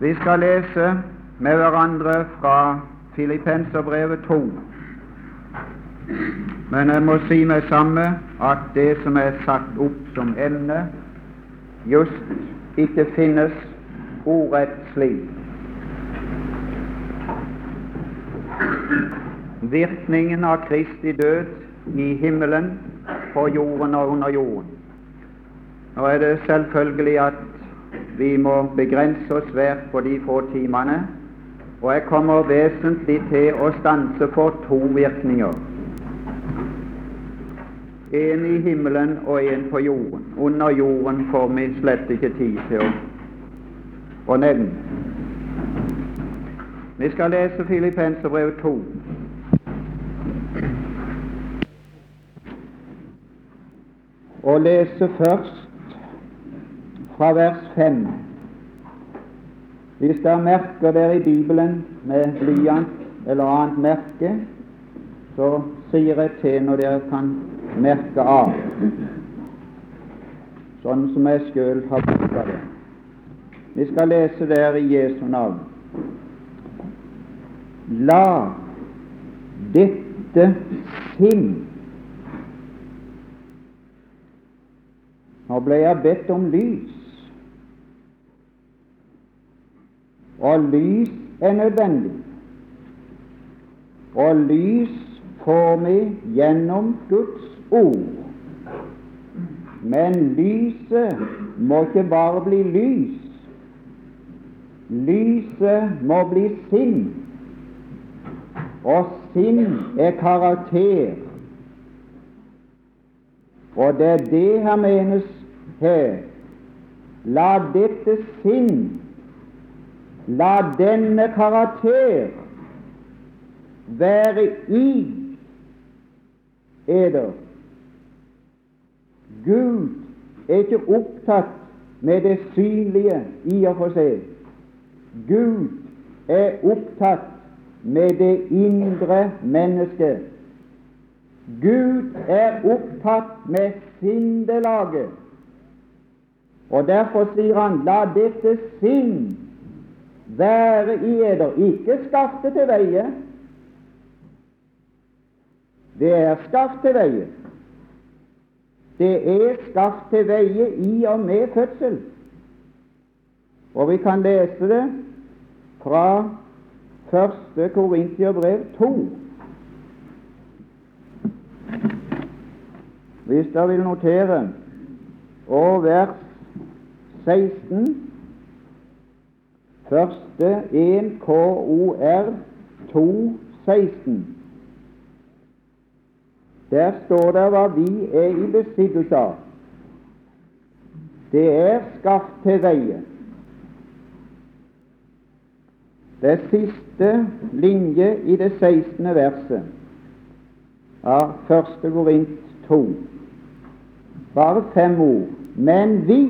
Vi skal lese med hverandre fra Filippenserbrevet 2. Men jeg må si meg samme at det som er satt opp som emne, just ikke finnes ordrett slik. Virkningen av Kristi død i himmelen, på jorden og under jorden. Nå er det selvfølgelig at vi må begrense oss svært på de få timene, og jeg kommer vesentlig til å stanse for to virkninger. En i himmelen og en på jorden. Under jorden får vi slett ikke tid til å, å nevne. Vi skal lese Filippenserbrevet 2. Og lese først fra vers 5. Hvis dere merker dere i Bibelen med blyant eller annet merke, så sier jeg til når dere kan merke av, sånn som jeg sjøl har brukt det. Vi skal lese der i Jesu navn. La dette sinn Nå ble jeg bedt om lys. Og lys er nødvendig. Og lys får vi gjennom Guds ord. Men lyset må ikke bare bli lys. Lyset må bli sinn. Og sinn er karakter. Og det er det her menes her. La dette sinn La denne karakter være i eder. Gud er ikke opptatt med det synlige i og for seg. Gud er opptatt med det indre mennesket. Gud er opptatt med sinnelaget. Og derfor sier han, la dette sinn være i eder, ikke skaff til veie. Det er skaff til veie. Det er skaff til veie i og med fødsel. Og vi kan lese det fra første Korintiabrev 2. Hvis dere vil notere, og vers 16 Første 1 KOR 216. Der står det hva vi er i besittelse av. Det er skaff til veie. Det siste linje i det 16. verset av første Korint 2. Bare fem ord. Men vi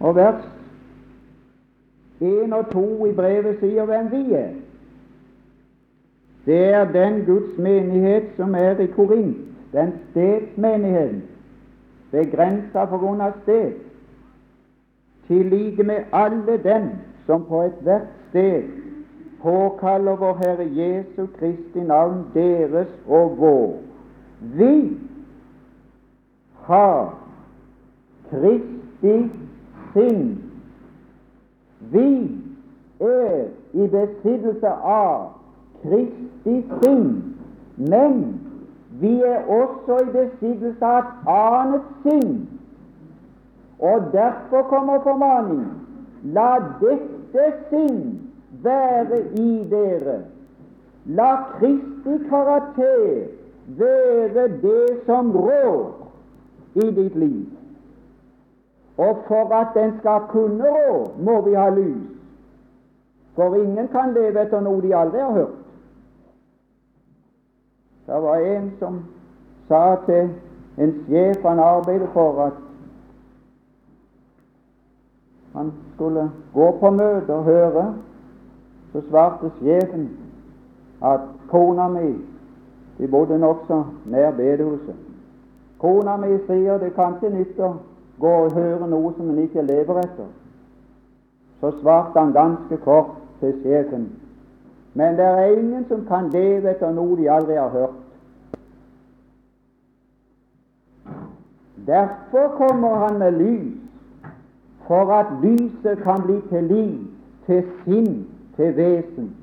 Og vers Én og to i brevet sier hvem vi er. Det er den Guds menighet som er i Korint, den stedsmenigheten, begrensa på grunn av sted, til like med alle dem som på ethvert sted påkaller vår Herre Jesu Kristi navn, deres og vår. Vi har Kristi sinn vi er i besittelse av Kristi sinn, men vi er også i besittelse av et annet sinn. Og derfor kommer formaningen La dette sinn være i dere. La Kristi karakter være det som rår i ditt liv. Og for at den skal kunne rå, må vi ha lys. For ingen kan leve etter noe de aldri har hørt. Det var en som sa til en sjef han arbeidet for, at han skulle gå på møte og høre. Så svarte sjefen at kona mi De bodde nokså nær bedehuset. Kona mi sier det kan ikke nytte gå og høre noe som en ikke lever etter. så svarte han ganske kort til sjefen. Men det er ingen som kan leve etter noe de aldri har hørt. Derfor kommer han med lys, for at lyset kan bli til liv, til sinn, til vesen.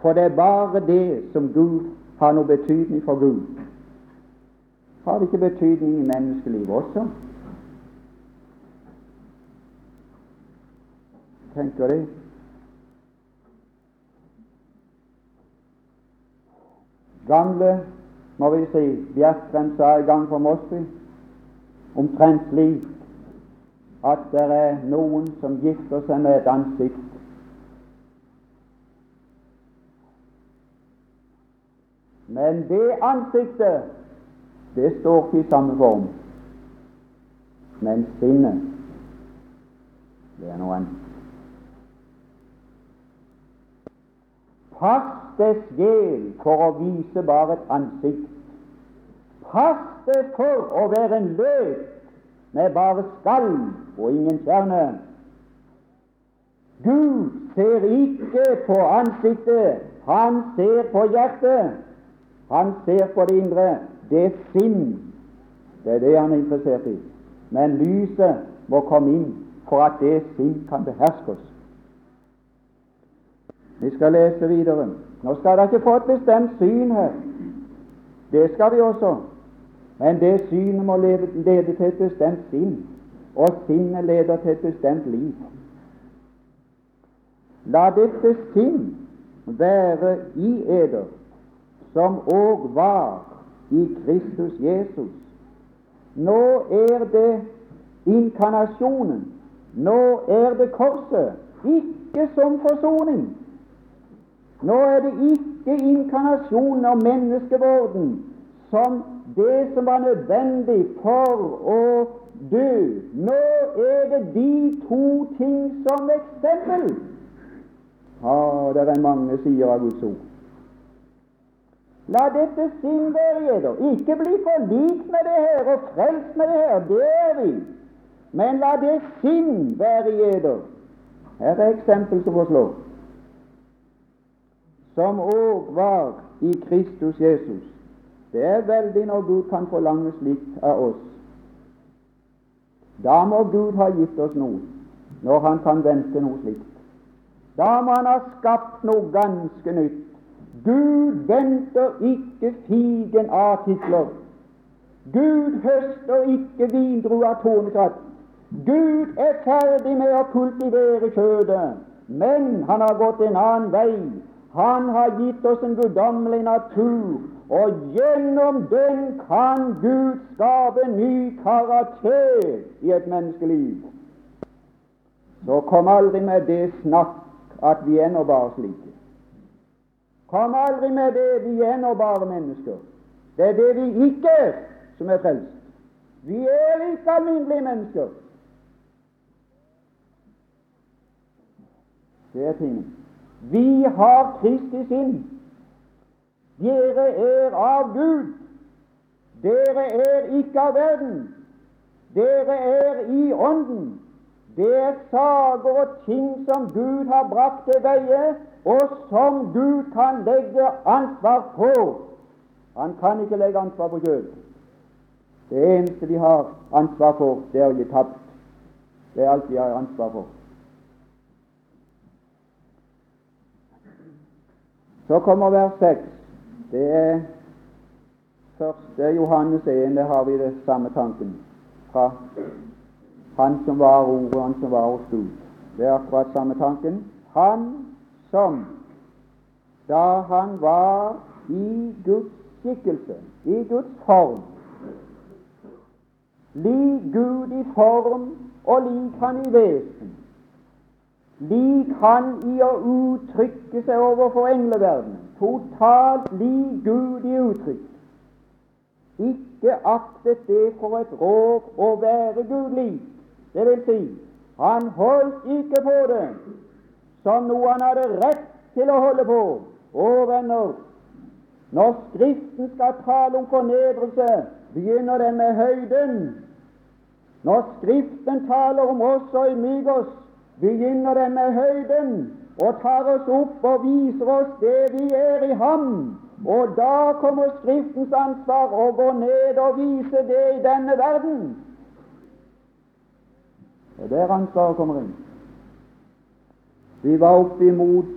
For det er bare det som Gud har noe betydning for Gud. Har det ikke betydning i menneskelivet også? Tenker det? Gamle, må vi si, Bjerkreim sa en gang for Mosby omtrent slik at det er noen som gifter seg med et ansikt. Men det ansiktet, det står ikke i samme form. Men sinnet, det er noe annet. Pass deg sjel for å vise bare et ansikt. Pass deg for å være en løk med bare skall og ingen kjerne. Gud ser ikke på ansiktet, han ser på hjertet. Han ser på det indre. Det er sinn. Det er det han er interessert i. Men lyset må komme inn for at det sinn kan beherske oss. Vi skal lese videre. Nå skal dere ikke få et bestemt syn her. Det skal vi også. Men det synet må lede, til et bestemt sinn, og sinnet leder til et bestemt liv. La dette sinn være i eder, som òg var i Kristus Jesus. Nå er det inkarnasjonen, nå er det korset, ikke som forsoning. Nå er det ikke inkarnasjonen og menneskevorden som det som var nødvendig for å dø. Nå er det de to ting som eksempel. Ja, det er mange sider av Guds ord. La dette sinn være i eder. Ikke bli forlikt med det her og frelst med det her, det er vi. Men la det sinn være i eder. Her er eksempel som forslår. Som òg var i Kristus Jesus det er veldig når Gud kan forlange slikt av oss. Da må Gud ha gitt oss noe, når Han kan vente noe slikt. Da må Han ha skapt noe ganske nytt. Gud venter ikke figen av titler. Gud høster ikke vindru av tornekratt. Gud er ferdig med å kultivere kjødet, men han har gått en annen vei. Han har gitt oss en guddommelig natur, og gjennom den kan Gud skape ny karakter i et menneskeliv. Så kom aldri med det snakk at vi er nå bare slike. Kom aldri med det vi er nå bare mennesker. Det er det vi ikke er, som er frelst. Vi er ikke alminnelige mennesker. Det er tingen. Vi har Kristi sinn. Dere er av Gud. Dere er ikke av verden. Dere er i Ånden. Det er saker og ting som Gud har brakt til veie, og som Gud kan legge ansvar på. Han kan ikke legge ansvar på Gud. Det eneste de har ansvar for, det er å gi tapt. Det er alt de har ansvar for. Så kommer vers 6. Det er første Johannes 1, der har vi det samme tanken. Fra Han som var ordet, Han som var hos Gud. Det er akkurat samme tanken. Han som, da han var i Guds skikkelse, i Guds form, lik Gud i form og lik Han i vesen, lik Han i å uttrykke seg overfor engleverdenen, totalt lik Gud i uttrykk. Ikke aktet det for et råd å være Gud lik. Det vil si, han holdt ikke på det som noe han hadde rett til å holde på. Å, venner, når Skriften skal tale om fornedrelse, begynner den med høyden. Når Skriften taler om oss og ydmyker oss, begynner den med høyden og tar oss opp og viser oss det vi er i ham. Og da kommer Skriftens ansvar å gå ned og vise det i denne verden. Det er der ansvaret kommer inn. Vi var oppe imot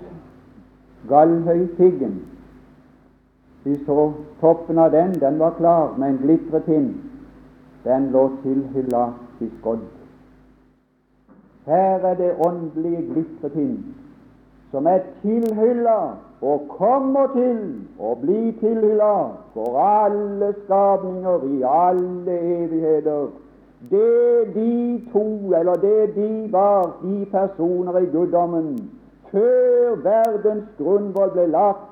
Gallhøypiggen. Vi så toppen av den, den var klar med en glitretinn. Den lå tilhylla i skodd. Her er det åndelige glitretinn som er tilhylla og kommer til å bli tilhylla for alle skapninger i alle evigheter. Det de to, eller det de var, de personer i guddommen, før verdens grunnvoll ble lagt,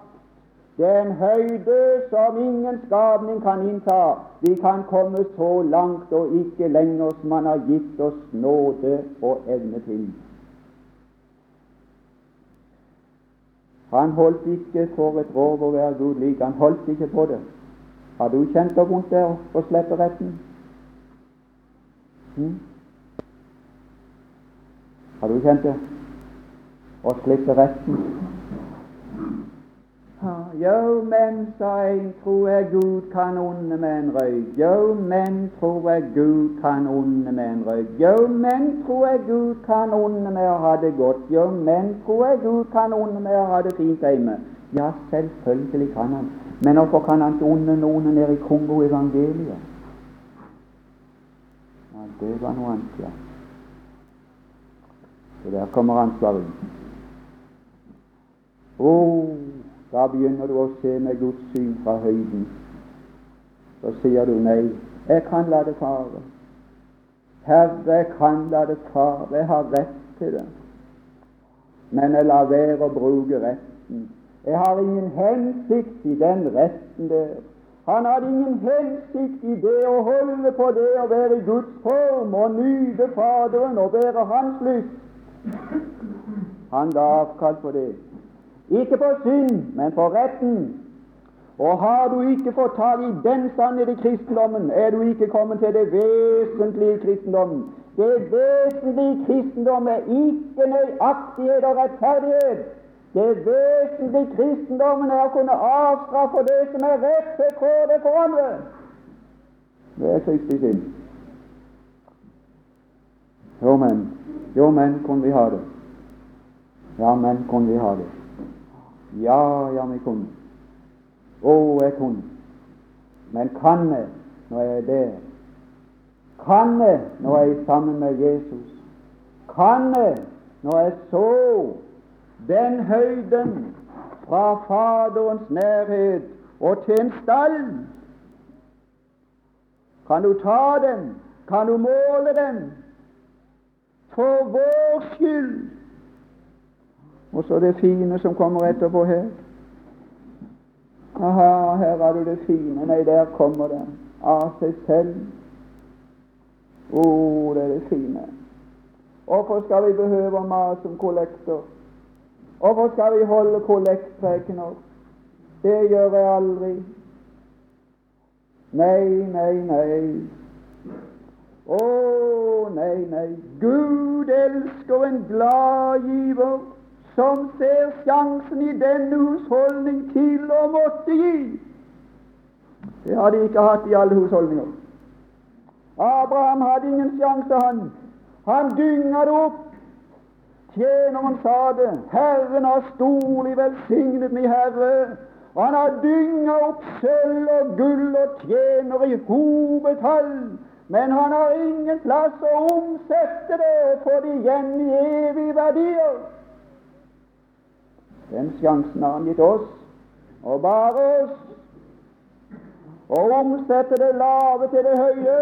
det er en høyde som ingen skapning kan innta. Vi kan komme så langt og ikke lenger som Han har gitt oss nåde og evne til. Han holdt ikke for et rov å være Gud lik. Han holdt ikke på det. Har du kjent det vondt der å slippe retten? Hm? Har du kjent det? Å slippe retten? Jo, men, sa en, tror jeg Gud kan onde med en røyk. Jo, men, tror jeg Gud kan onde med en røyk. Jo, men, tror jeg Gud kan onde med å ha det godt. Jo, men, tror jeg Gud kan onde med å ha det fint hjemme. Ja, selvfølgelig kan han. Men hvorfor kan han ikke onde noen nede i Kongo-evangeliet? Ja, det var noe annet, ja. Så der kommer ansvaret. Oh, da begynner du å se med Guds syn fra høyden. Så sier du nei, jeg kan la det fare. Herre, jeg kan la det fare, jeg har rett til det. Men jeg lar være å bruke retten. Jeg har ingen hensikt i den retten der. Han hadde ingen hensikt i det å holde på det å være i Guds form og nyte Faderen og være Hans lyst. Han ga avkall på det. Ikke på synd, men på retten. Og har du ikke fått tak i den sannhet i kristendommen, er du ikke kommet til det vesentlige i kristendommen. Det vesentlige i kristendom er ikke nøyaktighet og rettferdighet. Det vesentlige i kristendommen er å kunne avstraffe det som er rett til kåre for andre. Det er Kristi sinn. Jo, men, jo, men kunne vi ha det. Ja, men kunne vi ha det. Ja, ja, vi kunne. Å, jeg kunne. Men kan jeg når jeg er der? Kan jeg når jeg er sammen med Jesus? Kan jeg når jeg så den høyden fra Faderens nærhet og til en stall? Kan du ta den? Kan du måle den? For vår skyld og så det fine som kommer etterpå her. Aha, her har du det fine. Nei, der kommer det av seg selv. Å, oh, det er det fine. Hvorfor skal vi behøve å som kollektor? Hvorfor skal vi holde kollektprekener? Det gjør jeg aldri. Nei, nei, nei. Å, oh, nei, nei. Gud elsker en glad giver som ser sjansen i denne husholdning til å måtte gi. Det har de ikke hatt i alle husholdninger. Abraham hadde ingen sjanse, han. Han dynga det opp. Tjeneren sa det. Herren har storlig velsignet min Herre. Han har dynga opp sølv og gull og tjener i hovedtall. Men han har ingen plass å omsette det og få det igjen i evige verdier. Den sjansen har han gitt oss, og bare oss, å omsette det lave til det høye,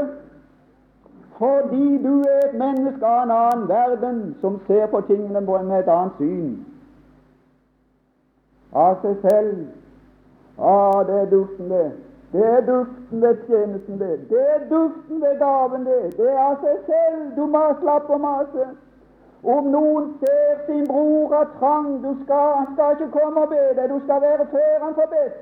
fordi du er et menneske av en annen verden som ser på tingene med et annet syn. Av seg selv. Ah, det er duften, det. Det er duften ved tjenesten, det. Det er duften ved gaven, det. Det er av seg selv. Du må slappe å mase. Om noen ser sin bror av trang, du skal, han skal ikke komme og be deg, du skal være før han får bedt.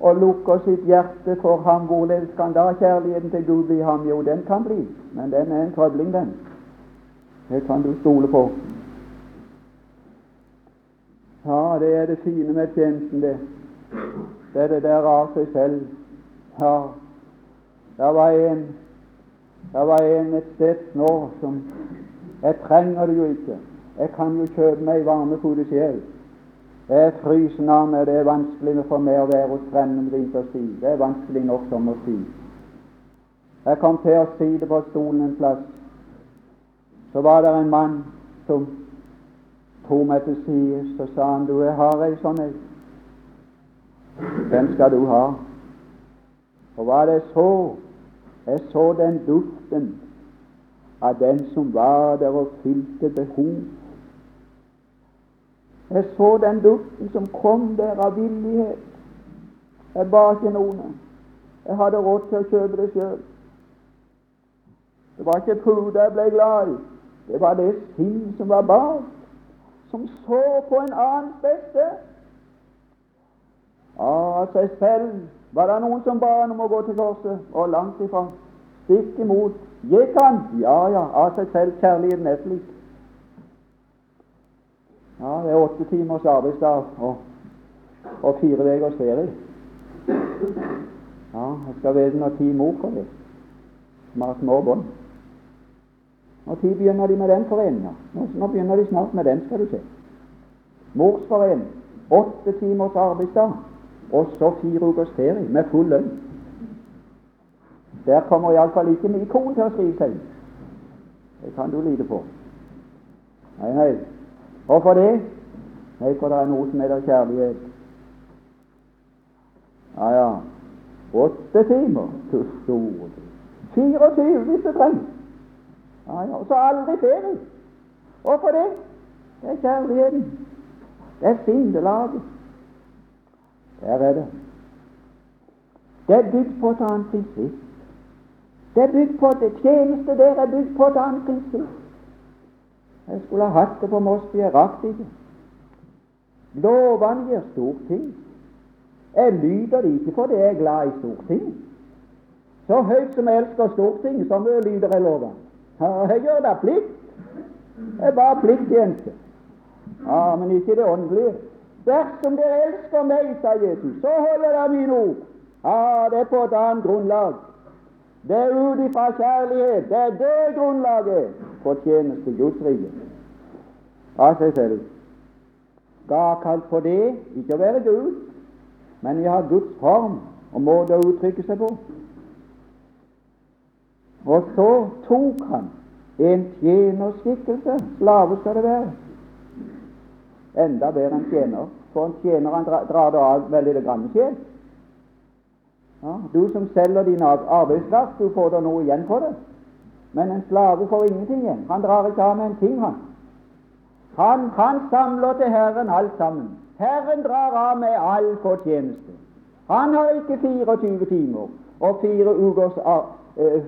og lukker sitt hjerte for ham, hvorledes kan da kjærligheten til Gud bli ham? Jo, den kan bli, men den er en trøbling, den. Det kan du stole på. Ja, det er det fine med tjenesten, det. Det er det der av seg selv. Ja, det var en det var en et sted nå som Jeg trenger det jo ikke. Jeg kan jo kjøpe meg varmefode sjel. Det er frysende av meg, det er vanskelig for meg å være hos fremmede vinterstid. Det er vanskelig nok sommerstid. Jeg kom til å si det på stolen en plass. Så var det en mann som tok meg til side. Så sa han, du, jeg har ei sånn ei. Den skal du ha. Og hva det så? Jeg så den duften av den som var der og fylte behov jeg så den duften som kom der av villighet. Jeg ba ikke noen. Jeg hadde råd til å kjøpe det sjøl. Det var ikke pude jeg ble glad i. Det var det sinn som var bak, som så på en annens beste. Av seg selv var det noen som ba han om å gå til korset, og langt ifra. Stikk imot. Gikk han? Ja, ja, av seg selv. Kjærligheten er slik. Ja, det er åtte timers arbeidsdag og, og fire ukers ferie. Ja, jeg skal vite når ti mor kommer. har små bånd. Når begynner de med den foreninga? Nå, nå begynner de snart med den, skal du se. Morsforening. Åtte timers arbeidsdag, og så fire ukers ferie med full lønn. Der kommer iallfall ikke min kone til å skrive seg. Det kan du lide på. Nei, nei. Hvorfor det? Nei, for det er noe som heter kjærlighet. Ja, ja. Åtte timer til store 24 hvis det trengs. Ja, ja. Og så aldri ferie. Hvorfor det? Det er kjærligheten. Det er sindelaget. Der er det. Det er bygd på et annet prinsipp. Det er bygd på det tjeneste der er bygd på et annet prinsipp. Jeg skulle ha hatt det på Mosby, jeg rakk ikke. Lovene gir storting. Jeg lyder det ikke fordi jeg er glad i storting. Så høyt som jeg elsker storting, så mye lyder jeg lovene. Jeg gjør det plikt. Jeg er bare pliktjente. Ja, men ikke det åndelige. Dersom dere elsker meg, sa Jesus, så holder dere mine ord. Ja, det er på et annet grunnlag. Det er ut ifra kjærlighet. Det er det grunnlaget for tjeneste Guds rike. Av seg selv. Ga kalt på det ikke å være Gud, men vi har Guds form og måte å uttrykke seg på. Og så tok han en tjenerskikkelse. Slave skal det være. Enda bedre enn tjener. For en tjener han drar det av veldig det grann sjel. Ja, du som selger din arbeidskraft, du får da noe igjen for det. Men en slave får ingenting igjen. Han drar ikke av med en ting, han. Han, han samler til Herren alt sammen. Herren drar av med all fortjeneste. Han har ikke 24 timer og fire ukers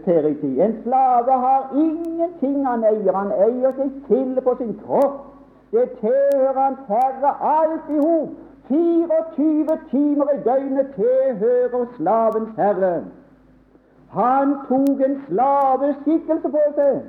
ferietid. En slave har ingenting han eier. Han eier seg til på sin kropp. Det tilhører hans herre alt i hop. 24 timer i døgnet tilhører slavens herre. Han tok en slaveskikkelse på seg.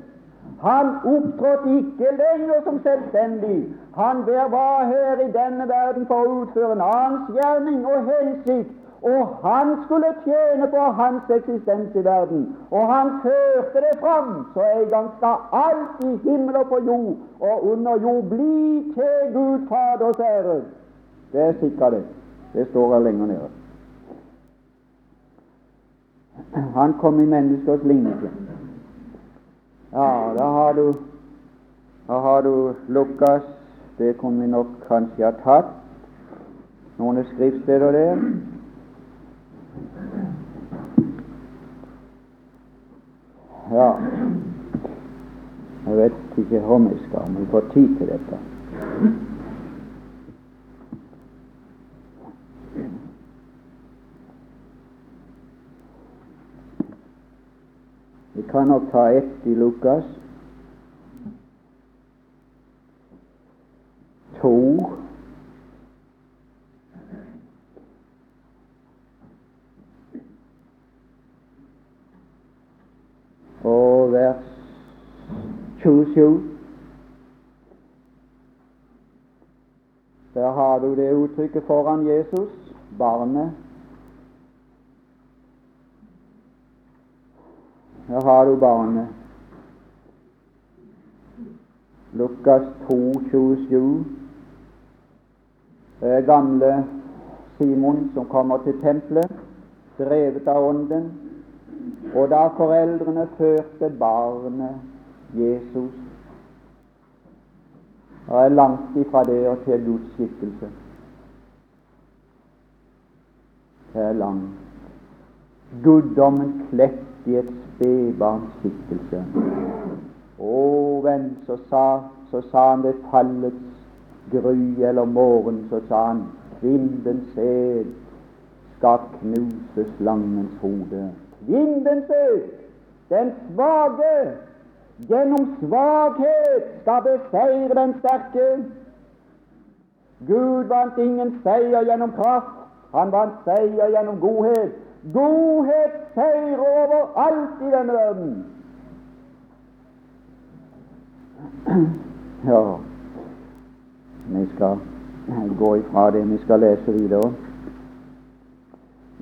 Han opptrådte ikke lenger som selvstendig. Han var her i denne verden for å utføre en annens gjerning og hensikt. Og han skulle tjene på hans eksistens i verden. Og han førte det fram. Så en gang skal alt i himmel og på jord og under jord bli til Gud Faders ære. Det er sikkert, det. Det står her lenger nede. Han kom i menneskers lignelse. Ja, da har du Da har du Lukas. Det kunne vi nok kanskje ha tatt. Noen skriftsteder der. Ja Jeg vet ikke om jeg skal, om vi får tid til dette. Vi kan nok ta ett i Lukas. To og vers 27. Der har du det uttrykket foran Jesus, barnet. Her har du barnet. Lukas 2, 27. Det er gamle Simon som kommer til tempelet, drevet av Ånden. Og da foreldrene førte barnet Jesus Det er langt ifra det og til Guds skikkelse. Det er langt. Guddommen kledt i et spedbarns skikkelse. Å, venn, så sa, så sa han ved fallets gry eller morgen, så sa han kvinnens sæd skal knuse slangens hode. Kvinnens sæd, den svake, gjennom svakhet skal beseire den sterke. Gud vant ingen seier gjennom kraft, han vant seier gjennom godhet. Godhet seirer over alt i denne verden. Ja, vi skal gå ifra det. Vi skal lese videre.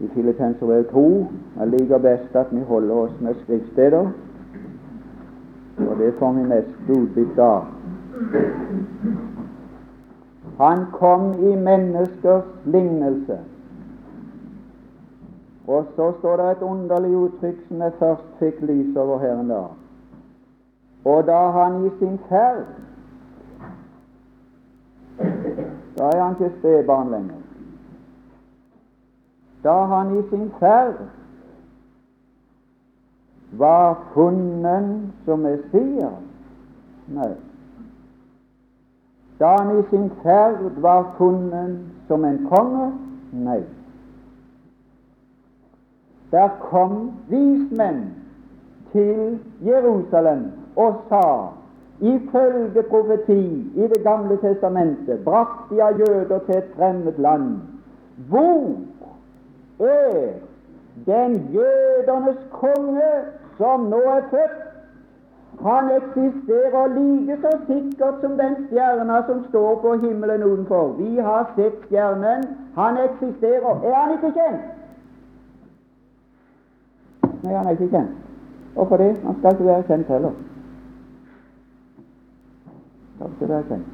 I Filippenserbrevet 2 er det like best at vi holder oss med skriftsteder, og det får vi mest utbytte av. Han kom i menneskers lignelse. Og så står det et underlig uttrykk som jeg først fikk lys over her en dag. Og da han i sin ferd Da er han ikke spedbarn lenger. Da han i sin ferd var funnet som Messias Nei. Da han i sin ferd var funnet som en konge Nei. Der kom vismenn til Jerusalem og sa ifølge profeti i Det gamle testamentet, brakte av jøder til et fremmed land. Hvor er den jødernes konge som nå er født? Han eksisterer like så sikkert som den stjerna som står på himmelen utenfor. Vi har sett stjernen. Han eksisterer. Er han ikke kjent? Nei, han er ikke kjent. Hvorfor det? Han skal ikke være kjent heller. Han skal ikke være kjent.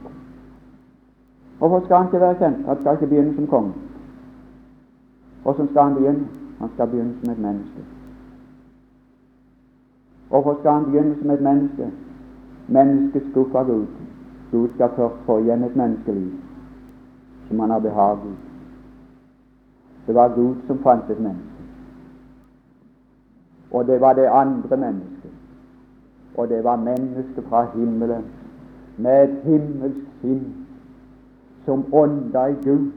Hvorfor skal han ikke være kjent? Han skal ikke begynne som konge. Hvordan skal han begynne? Han skal begynne som et menneske. Hvorfor skal han begynne som et menneske? Mennesket skuffer Gud. Gud skal først få igjen et menneskeliv som han har behag i. Det var Gud som fant et menneske. Og det var det andre mennesket. Og det var mennesket fra himmelen med et himmelsk sinn som ånda i Gud.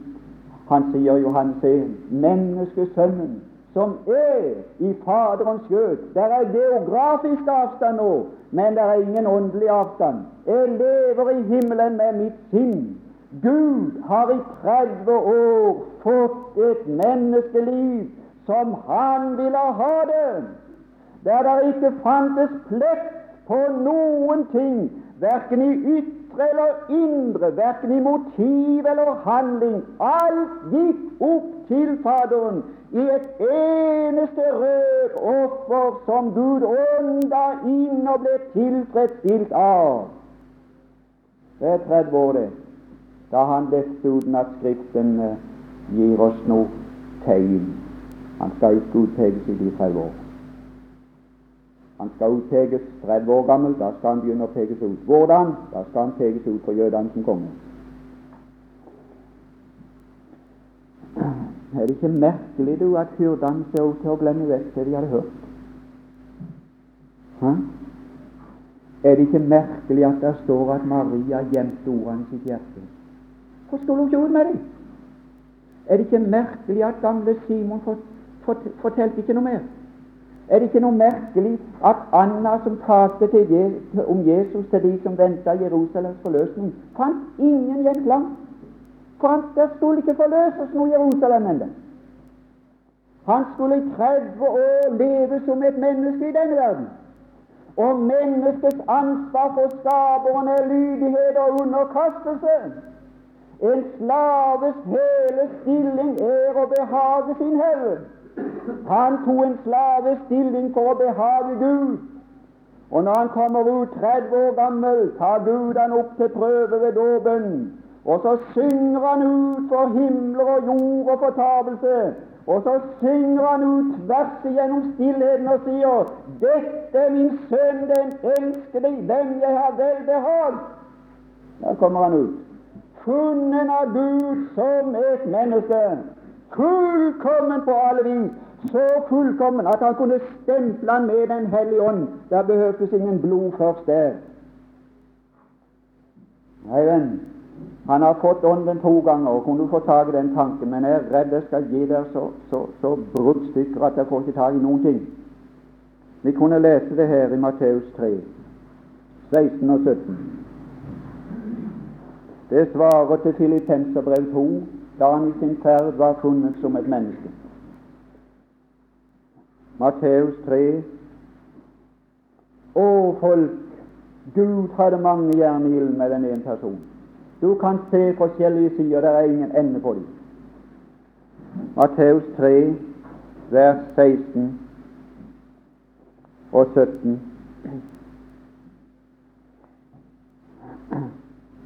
Han sier Johannes 1, menneskesønnen som er i Faderens skjøt. Det er geografisk avstand nå, men det er ingen åndelig avstand. Jeg lever i himmelen med mitt sinn. Gud har i 30 år fått et menneskeliv som han ville ha det der det ikke fantes plett på noen ting, verken i ytre eller indre, verken i motiv eller handling. Alt gikk opp til Faderen i et eneste rødoffer som Gud ånda inn og ble tilfredsstilt av. Det er 30 år, det, da han lette uten at Skriften eh, gir oss noe tegn. Han skal ikke utpekes i de 30 år. Han skal utpekes 30 år gammel. Da skal han begynne å pekes ut. Hvordan? Da skal han pekes ut for jødene som konge. Er det ikke merkelig du, at hyrdene ser ut til å glemme vekk det de hadde hørt? Hæ? Er det ikke merkelig at det står at Maria gjemte ordene i sitt hjerte? Hvor skulle hun ikke ut med dem? Er det ikke merkelig at gamle Simon fortalte ikke noe mer? Er det ikke noe merkelig at Anna, som talte om Jesus til de som venta Jerusalems forløsning, fant ingen gjenklang? For der skulle ikke forløses noe Jerusalem ennå. Han skulle i 30 år leve som et menneske i denne verden. Og menneskets ansvar for skaperen er lydighet og underkastelse. En slaves hele stilling er å behage sin herre. Han tok en slaves stilling for å behage Gud. Og når han kommer ut 30 år gammel, tar Gud han opp til prøve ved dåpen. Og så synger han ut for himler og jord og fortapelse. Og så synger han ut tvers igjennom stillheten og sier Dette er min sønn, den elskede, den jeg har velbehag. Der kommer han ut. Funnet av Gud som et menneske. Fullkommen på alle vis. Så fullkommen at han kunne stemple han med Den hellige ånd. Der behøvdes ingen blod først der. Nei, venn. Han har fått Ånden to ganger, og kunne du få tak i den tanken, men jeg er redd jeg skal gi dere så, så, så bruddstykker at jeg får ikke tak i noen ting. Vi kunne lese det her i Matteus 3, 16 og 17. Det svarer til Filippenserbrev 2, da han i sin ferd var funnet som et menneske. Matteus 3. Å, folk, Gud hadde mange jern med den ene personen. Du kan se forskjellige sider, det er ingen ende på dem. Matteus 3, vers 16 og 17.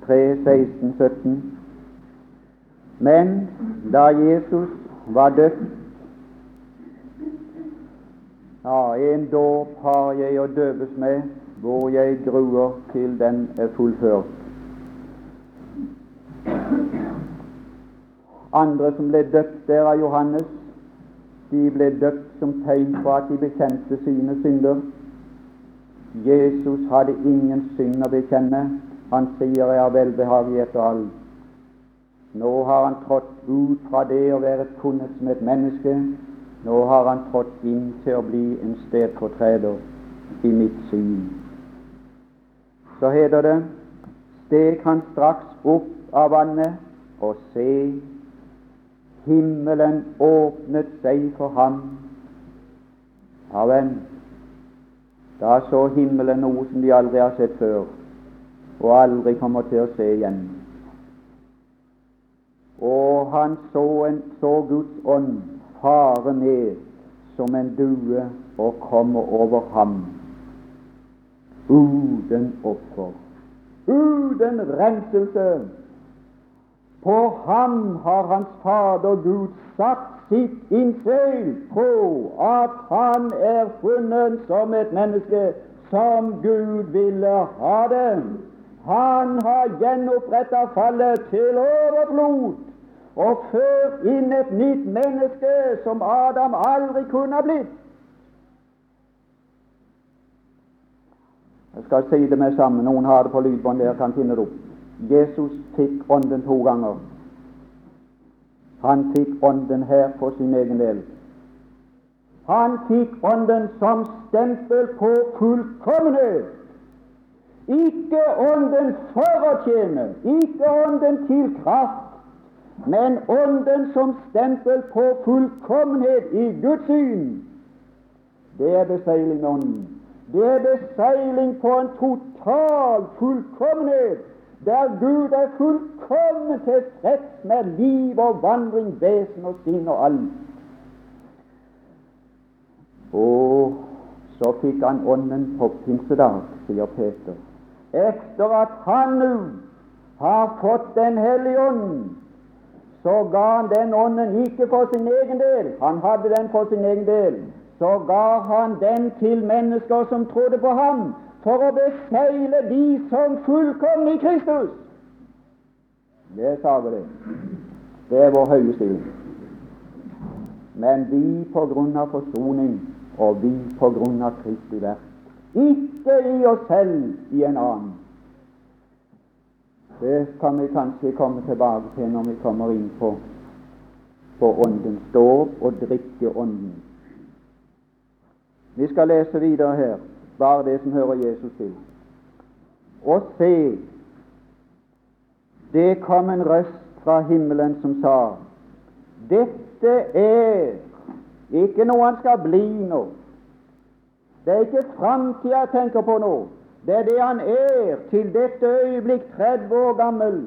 3, 16, 17. Men da Jesus var døpt Ja, en dåp har jeg å døpes med, hvor jeg gruer til den er fullført. Andre som ble døpt der av Johannes, de ble døpt som tegn på at de bekjente sine synder. Jesus hadde ingen synd å bekjenne. Han sier 'jeg har velbehag i etter alt'. Nå har han trådt ut fra det å være funnet som et menneske. Nå har han trådt inn til å bli en stedfortreder i mitt syn. Så heter det steg han straks opp av vannet, og se, himmelen åpnet seg for ham. Ja, vel, da så himmelen noe som de aldri har sett før, og aldri kommer til å se igjen. Og han så, en, så Guds ånd fare ned som en due og komme over ham uten offer, uten renselse. På ham har hans Fader Gud satt sitt innseil på at han er funnet som et menneske som Gud ville ha det. Han har gjenoppretta fallet til overflod og før inn et nytt menneske som Adam aldri kunne ha blitt. Jeg skal si det med sammen. Noen har det på lydbånd der, kan finne det opp. Jesus fikk Ånden to ganger. Han fikk Ånden her for sin egen del. Han fikk Ånden som stempel på fullkommenhet. Ikke Ånden for å tjene, ikke Ånden til kraft, men Ånden som stempel på fullkommenhet i Guds syn. Det er beseiling med Ånden. Det er beseiling på en total fullkommenhet, der Gud er fullkommen tilfreds med liv og vandring, vesen og sinn og alt. Og så fikk han Ånden på pinsedag, sier Peter. Etter at han nå har fått Den hellige ånd, så ga han den ånden ikke for sin egen del. Han hadde den for sin egen del så ga han den til mennesker som trodde på ham, for å beseile de som fullkomne i Kristus. Det sa vi det. Det er vår høye stilling. Men vi på grunn av forsoning, og vi på grunn av Kristi verk. Ikke i oss selv i en annen. Det kan vi kanskje komme tilbake til når vi kommer inn på, på Åndens dåp og drikke Ånden. Vi skal lese videre her, bare det som hører Jesus til. Og se, det kom en røst fra himmelen som sa, dette er ikke noe han skal bli nå. Det er ikke framtida jeg tenker på nå. Det er det han er til dette øyeblikk 30 år gammel.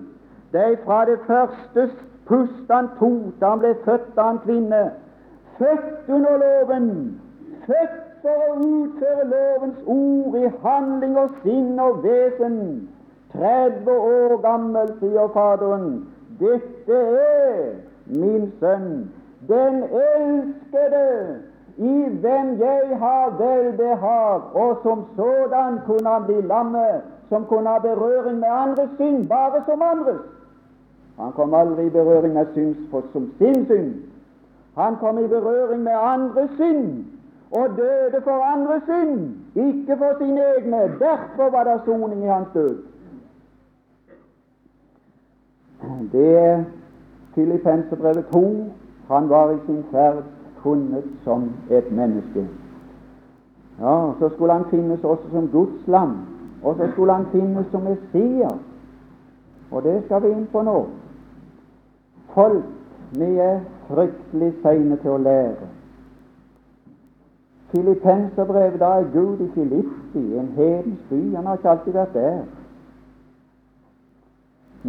Det er fra det første pust han tok da han ble født av en kvinne. Født under loven. Født for å utføre lovens ord i handling og sinn og vesen. 30 år gammel, sier Faderen. Dette er min sønn, den elskede, i hvem jeg har velbehag, og som sådan kunne han bli lamme, som kunne ha berøring med andres synd, bare som andres. Han kom aldri i berøring med synd som sin synd. Han kom i berøring med andres synd, og døde for andres synd, ikke for sine egne. Derfor var det soning i hans død. Det er Filippenserbrevet 2. Han var i sin ferd funnet som et menneske. Ja, Så skulle han finnes også som Guds lam, og så skulle han finnes som Messias. Og det skal vi inn på nå. Folk, vi er fryktelig seine til å lære. Filippenserbrevet, da er Gud i Filippi, en hedens by. Han har ikke alltid vært der.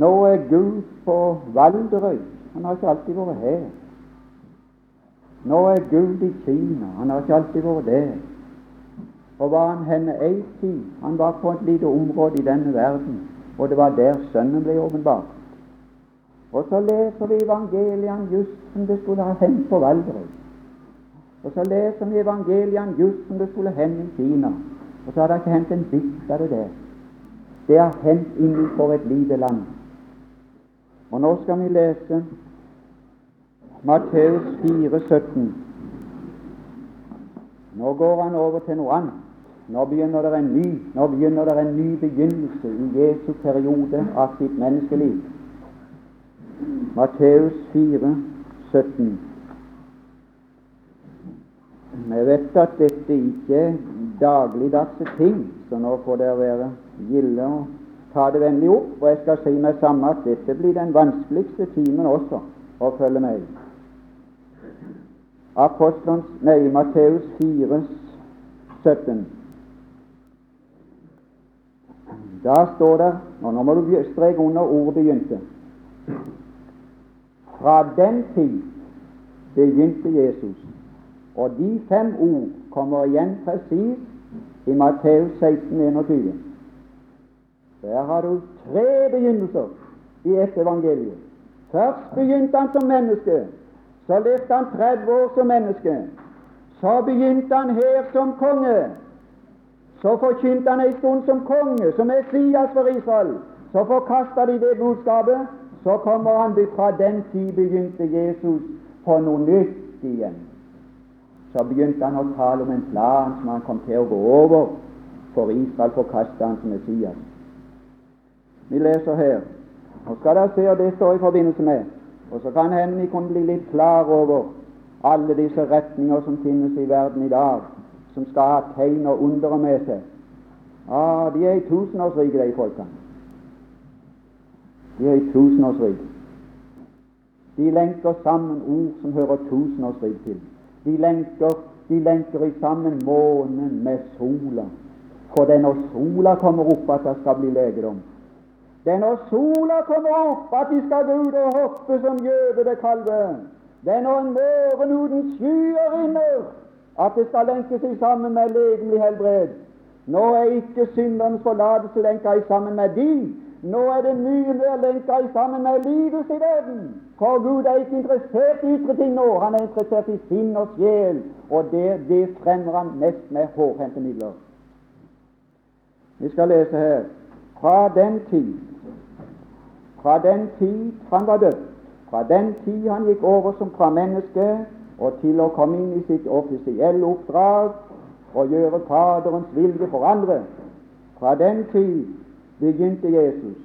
Nå er Gud på Valderøy. Han har ikke alltid vært her. Nå er Gud i Kina. Han har ikke alltid vært der. Og var han henne ei tid? Han var på et lite område i denne verden, og det var der Sønnen ble åpenbart. Og så leser vi evangeliene just som det skulle ha hendt på Valdres. Og så leser vi evangeliene just som det skulle hende i Kina. Og så har det ikke hendt en bit av det der. Det har hendt innenfor et lite land. Og nå skal vi lese Matteus 4, 17. Nå går han over til noe annet. Nå begynner det en ny Nå begynner det en ny begynnelse i Jesu periode av sitt menneskeliv. Matteus 4, 17. Vi vet at dette ikke er dagligdagse ting, så nå får dere være gilde og ta det vennlig opp. Og jeg skal si meg samme at dette blir den vanskeligste timen også å følge med i. Apostelens, nei, Matteus 4, 17. Da står det og Nå må du streke under ordet 'begynte'. Fra den tid begynte Jesus. Og de fem ord kommer igjen presis i Matteus 16, 21. Der har du tre begynnelser i ett evangelium. Først begynte han som menneske. Så levde han 30 år som menneske. Så begynte han her som konge. Så forkynte han en stund som konge, som Messias for Israel. Så forkasta de det budskapet. Så kommer han fra den tid begynte Jesus på noe nytt igjen. Så begynte han å tale om en plan som han kom til å gå over, for Israel forkasta han som Messias. Vi leser her. Nå skal dere se, og det står i forbindelse med og så kan hende vi kunne bli litt klar over alle disse retninger som finnes i verden i dag, som skal ha tegn og undere med seg. Ja, de er i tusenårsriket, de folkene. De er i tusenårsriket. De lenker sammen ord som hører tusenårsriket til. De lenker, de lenker i sammen månen med sola. For det er når sola kommer opp at det skal bli legedom. Det er når sola kommer opp at de skal gå ut og hoppe som gjøvede kalver. Det er når en morgen uten skyer inner at det skal lenke seg sammen med legemlig helbred. Nå er ikke synderens forlatelse lenka sammen med de. Nå er det mye mer lenka sammen med lidelse i verden. For Gud er ikke interessert i ytre ting nå. Han er interessert i sinn og sjel, og det, det fremmer han mest med hårhendte midler. Vi skal lese her fra den tid fra den tid han var død, fra den tid han gikk over som fra menneske og til å komme inn i sitt offisielle oppdrag og gjøre Faderens vilje for andre, fra den tid begynte Jesus.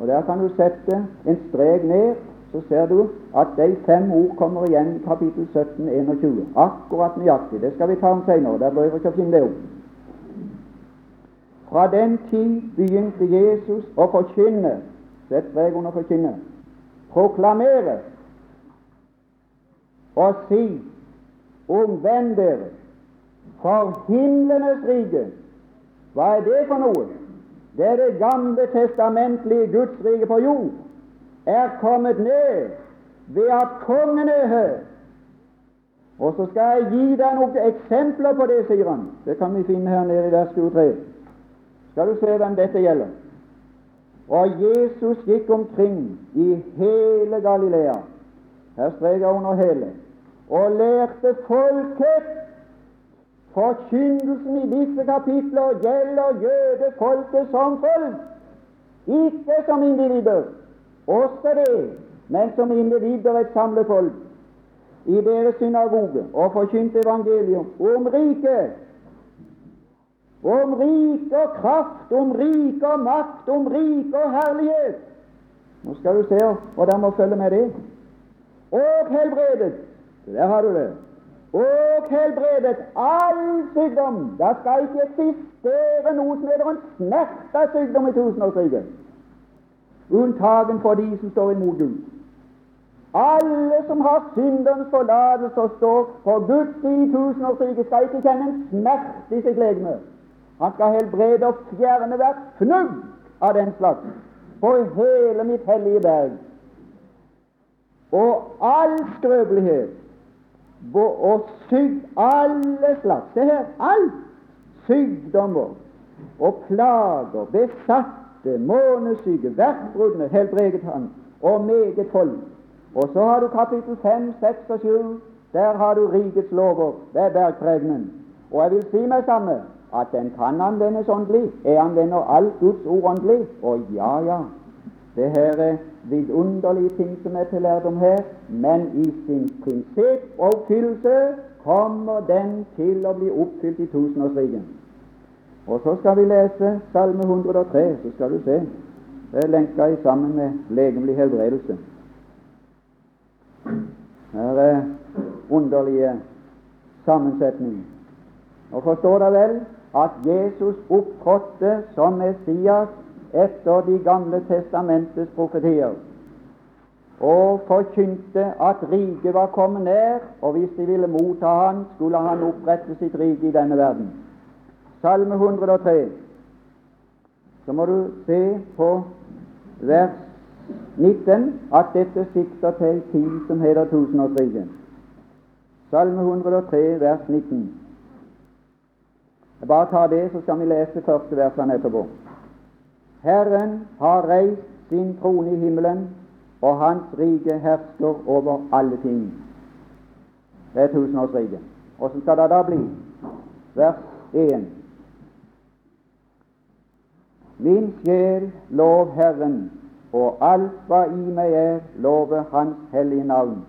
Og Der kan du sette en strek ned, så ser du at de fem ord kommer igjen i kapittel 17, 21. Akkurat nøyaktig. Det skal vi ta om senere. Der bør vi ikke finne det opp. Fra den tid begynte Jesus å forkynne Sett strek under forkynne. Proklamere og si omvend dere, For himlenes rike, hva er det for noe? Det er det gamle testamentlige Guds rike på jord, er kommet ned ved at kongen er her. Og så skal jeg gi deg noen eksempler på det, sier han. Det kan vi finne her nede i vers 23. Skal du se hvem dette gjelder. Og Jesus gikk omkring i hele Galilea, her streker jeg under hele, og lærte folket Forkynnelsen i disse kapitler gjelder jødefolket som folk, ikke som individer. Også det, men som individer et samlet folk i deres synagoge og forkynte evangelium om riket, om rike og kraft, om rike og makt, om rike og herlighet. Nå skal du se, hva der må følge med det. Og helbredet. Der har du det. Og helbredet all sykdom. Det skal ikke eksistere noe som heter en snert av sykdom i tusenårsriket. Unntagen for de som står imot Gud. Alle som har syndens forlatelse og står for Guds i tusenårsriket, skal ikke kjenne en smerte i sitt legeme. Han skal helbrede og fjerne hvert fnugg av den slags på hele mitt hellige berg. Og all skrøpelighet og sygd alle slags Se her alt sykdommer og plager, besatte, månesyke, vertbruddene helbredet han, og meget folk. Og så har du kapittel 5, 6 og 7. Der har du rikets lover ved bergpregenen. Og jeg vil si meg samme at den kan anvendes åndelig. Jeg anvender alt Guds ord åndelig. Og ja, ja, det her er vidunderlige ting som er til lærdom her, men i sin prinsipp og oppfyllelse kommer den til å bli oppfylt i tusenårsriket. Og så skal vi lese Salme 103, så skal du se. Det er lenka i sammen med legemlig helbredelse. Her er underlige sammensetninger. Og forstår dere vel at Jesus opptrådte som Messias etter De gamle testamentets profetier og forkynte at riket var kommet nær, og hvis de ville motta han, skulle han opprette sitt rike i denne verden. Salme 103. Så må du se på vers 19 at dette sikter til en tid som heter tusenårsriket. Salme 103, vers 19. Jeg bare tar det, så skal vi lese første versene etterpå. Herren har reist sin trone i himmelen, og hans rike hersker over alle ting. Det er tusenårsriket. Åssen skal det da bli? Vers 1. Min sjel lov Herren, og alt hva i meg er, lover Hans hellige navn.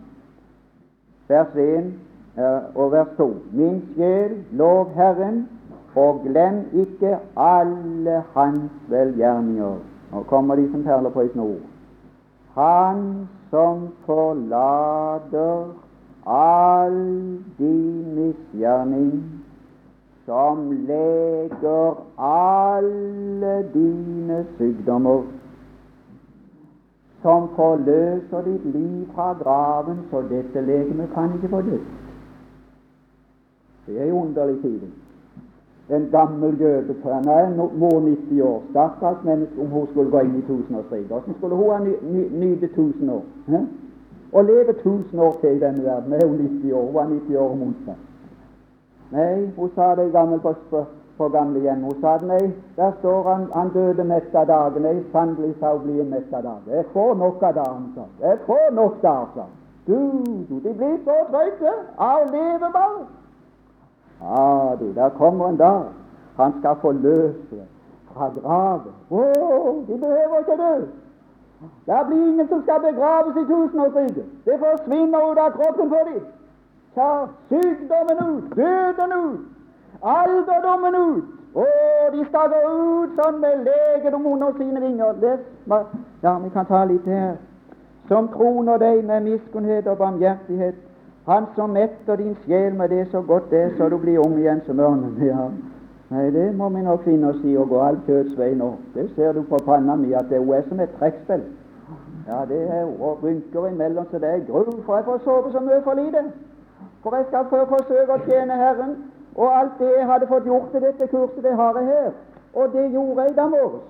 Vers 1 og vers 2. Min sjel lov Herren, og glem ikke alle Hans velgjerninger. Nå kommer de som perler på ei snor. Han som forlater all din misgjerning, som leger alle dine sykdommer, som forløser ditt liv fra graven, så dette legemet kan ikke få dødt. Det er en underlig tid en gammel jøde på henne, en mor 90 år, stakkars menneske om hun skulle gå inn i tusenårsriket. Hvordan skulle hun ha ny, ny, nyte tusen år? He? Og leve tusen år til i denne verden? Er hun 90 år? Hun var 90 år om onsdag. Nei, hun sa det i gammel på, på, gamlehjem. Hun sa nei, der står han, han døde mest av dagen. Nei, sannelig sa hun blir en mest av dagen. Jeg får nok av dagen, sa Jeg får nok dager, sa Du, du, de blir så trøtte av å leve bare. Ja, du, der kommer en dag han skal forløse fra graven. Å, de behøver ikke dø. Det blir ingen som skal begraves i tusenårsriket. Det forsvinner ut av kroppen for dem. Ta sykdommen ut, døden ut, alderdommen ut. Å, de skal gå ut sånn med legedom under sine vinger. Det, ja, vi kan ta litt her. Som kroner deg med miskunnhet og barmhjertighet han som metter din sjel med det så godt det er, så du blir ung igjen som ørnen. Ja. Nei, det må vi nok finne oss i å gå all kjøds vei nå. Det ser du på panna mi, at det er som et trekkspill. Ja, det er og rynker imellom, så det er gru, for jeg får sove så mye for lite. For jeg skal forsøke å tjene Herren Og alt det jeg hadde fått gjort til dette kurset, det har jeg her. Og det gjorde jeg da morges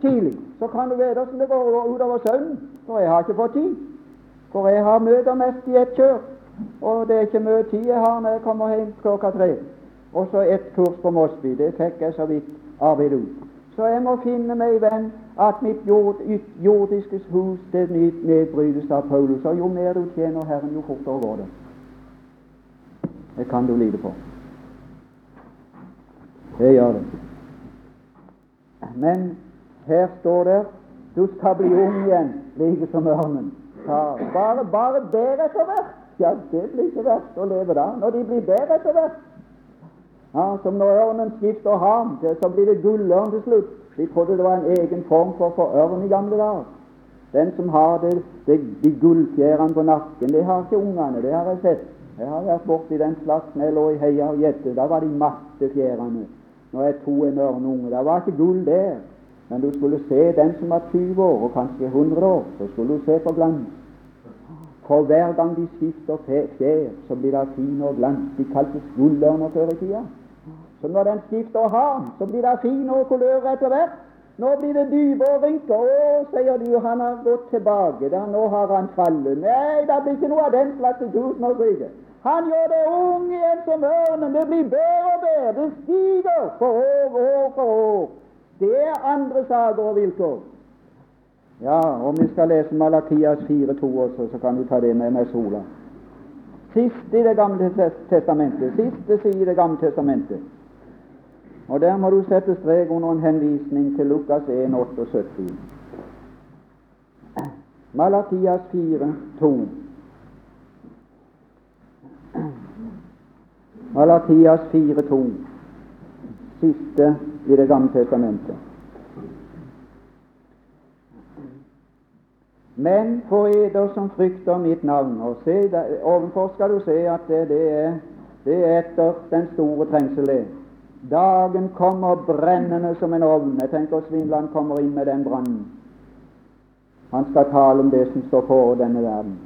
tidlig. Så kan du vite hvordan det går utover søvnen, for jeg har ikke fått tid. For jeg har møter mest i ett kjør. Og det er ikke mye tid jeg har når jeg kommer hjem klokka tre. Og så ett kurs på Mosby. Det fikk jeg så vidt arbeid ut. Så jeg må finne meg venn at mitt jord, jordiske hus det nedbrytes av Paulus. Og jo mer du tjener Herren, jo fortere går det. Det kan du lide på. Det gjør det. Men her står det du skal bli ung igjen, like som ørnen. Bare, bare bedre etter hvert. Ja, det blir ikke verst å leve da, når de blir bedre etter hvert. Ja, Som når ørnen skifter ham, så blir det gullørn til slutt. De trodde det var en egen form for, for ørn i gamle dager. Den som har det, det, de gullfjærene på nakken, det har ikke ungene. Det har jeg sett. Jeg har vært borti den slags når jeg lå i heia og gjette. Da var de matte fjærene. Når jeg tok en ørneunge, da var ikke gull der. Men du skulle se den som var 20 år, og kanskje 100 år. Så skulle du se på glans. For hver gang de skifter fjær, så blir det fin og glans. De kaltes gullørner før i tida. Så når den skifter ham, så blir det fin og kulør etter hvert. Nå blir det dypere rynker. Å, sier du, han har gått tilbake. Da, nå har han fallet. Nei, det blir ikke noe av den slags i tusenårsriket. Han gjør det ung igjen som ørnen. Det blir bedre og bedre. Det stiger for år og år for år. Det er andre saker og vilkår. Ja, om vi skal lese Malakias 4,2 også, så kan du ta det med med sola. Siste i Det gamle testamentet. Siste side i Det gamle testamentet. Og Der må du sette strek under en henvisning til Lukas 1, 78. Malakias 4, 2. Malakias 4, 2. Siste i Det gamle testamentet. Men for eder som frykter mitt navn og se, der, Ovenfor skal du se at det, det, er, det er etter den store trengselen. Dagen kommer brennende som en ovn. Jeg tenker Svindland kommer inn med den brannen. Han skal tale om det som står for denne verden.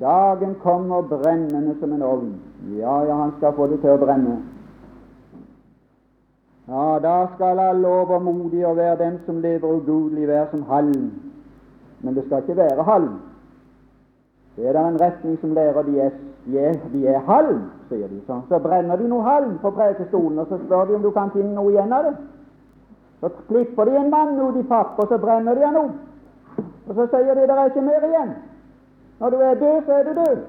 Dagen kommer brennende som en ovn. Ja, ja, han skal få det til å brenne. Ja, da skal alle overmodige være den som lever ugudelig, være som halm. Men det skal ikke være halm. Det er da en retning som lærer de er, de er, de er halm, sier de. Så, så brenner de noe halm på prekestolen, og så spør de om du kan finne noe igjen av det. Så klipper de en mann ut i papp, og så brenner de han opp. Og så sier de det er ikke mer igjen. Når du er død, så er du død.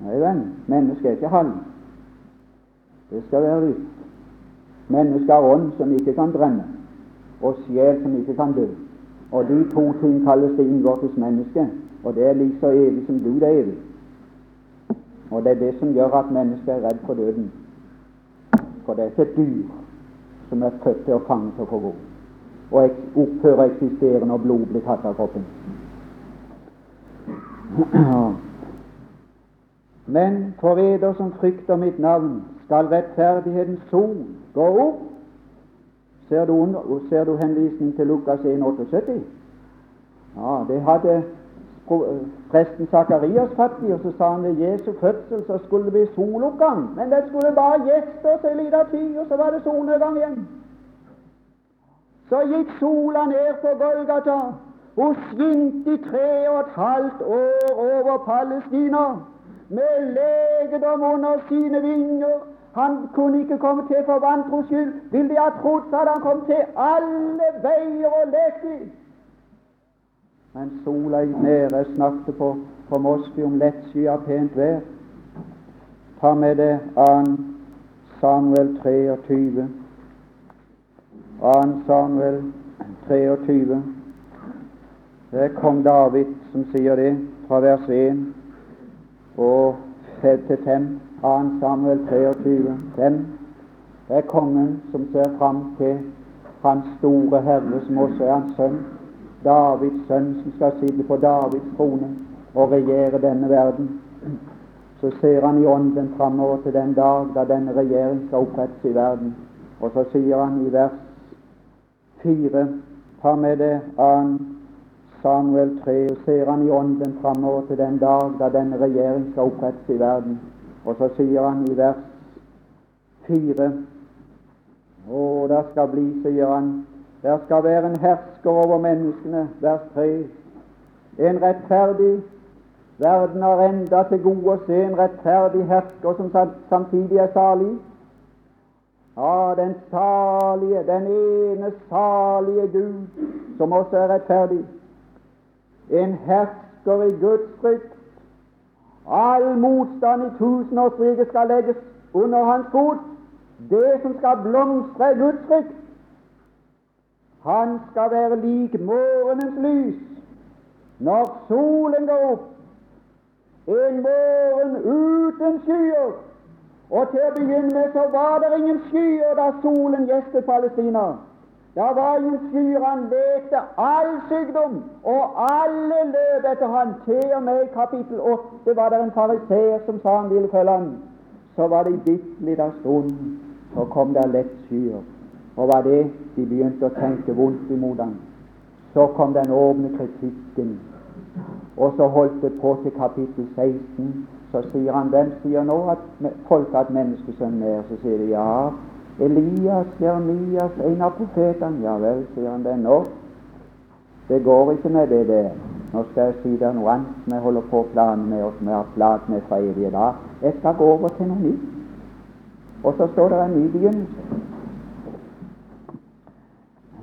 Nei, vel, mennesket er ikke halm. Det skal være lyst. Mennesket har ånd som ikke kan brenne, og sjel som ikke kan dø. Og de to ting kalles det innvortes menneske, og det er like så evig som Gud er evig. Og det er det som gjør at mennesket er redd for døden. For det er ikke et dyr som er født til å fange til å få gå, og opphøre å eksistere når blod blir tatt av kroppen. Men for eder som frykter mitt navn, skal rettferdighetens sol gå opp. Ser du, ser du henvisning til Lukas 1, 78? Ja, det hadde presten Sakarias fatt i, og så sa han ved Jesu fødsel så skulle det bli soloppgang. Men det skulle bare gjeste oss en liten tid, og så var det solnedgang igjen. Så gikk sola ned på Golgata. Hun svinte i tre og et halvt år over Palestina med legedom under sine vinger han kunne ikke komme til for vantros skyld. Vil De ha trodd, så hadde han kommet til alle veier og lekt i. Men sola gikk ned. Jeg snakket på, på Mosby om lettskyet pent vær. Ta med det 2. Samuel 23. 2. Samuel 23. Det er kong David som sier det, fra vers 1 og til 5. 2. Samuel 23, 5. Det er kongen som ser fram til hans store Herre, som også er hans sønn, Davids sønn, som skal sitte på Davids trone og regjere denne verden. Så ser han i ånden framover til den dag da denne regjering skal opprettes i verden. Og så sier han i vers 4 Ta med det 2. Samuel 3, og ser han i ånden framover til den dag da denne regjering skal opprettes i verden. Og så sier han i vers fire. Å, det skal bli, sier han, der skal være en hersker over menneskene. Vers tre. En rettferdig Verden har enda til gode å se en rettferdig hersker som samtidig er salig. Ja, den salige, den ene salige Gud, som også er rettferdig. En hersker i Guds frykt. All motstand i tusenårsriket skal legges under hans fot. Det som skal blomstre, er Guds frykt. Han skal være lik morgenens lys når solen går opp. En morgen uten skyer. Og til å begynne med så var det ingen skyer da solen gjestet Palestina. Da var jo skyer. Han lekte all sykdom, og alle løp etter han. Til og med i kapittel 8 var det en fariseer som sa han ville følge han. Så var det i bitte lita stund, så kom det lett skyer. Og var det de begynte å tenke vondt imot han. Så kom den åpne kritikken. Og så holdt det på til kapittel 16. Så sier han hvem sier nå at folk at menneskesønnen er? Så sier de ja, Elias, Jeremias, en av profetene. Ja vel, sier han det nå. Det går ikke med det der. Nå skal jeg si deg noe annet jeg holder på å plane med, og som jeg har planet med fra evige dag. Jeg skal gå over til noe nytt. Og så står det en ny begynnelse.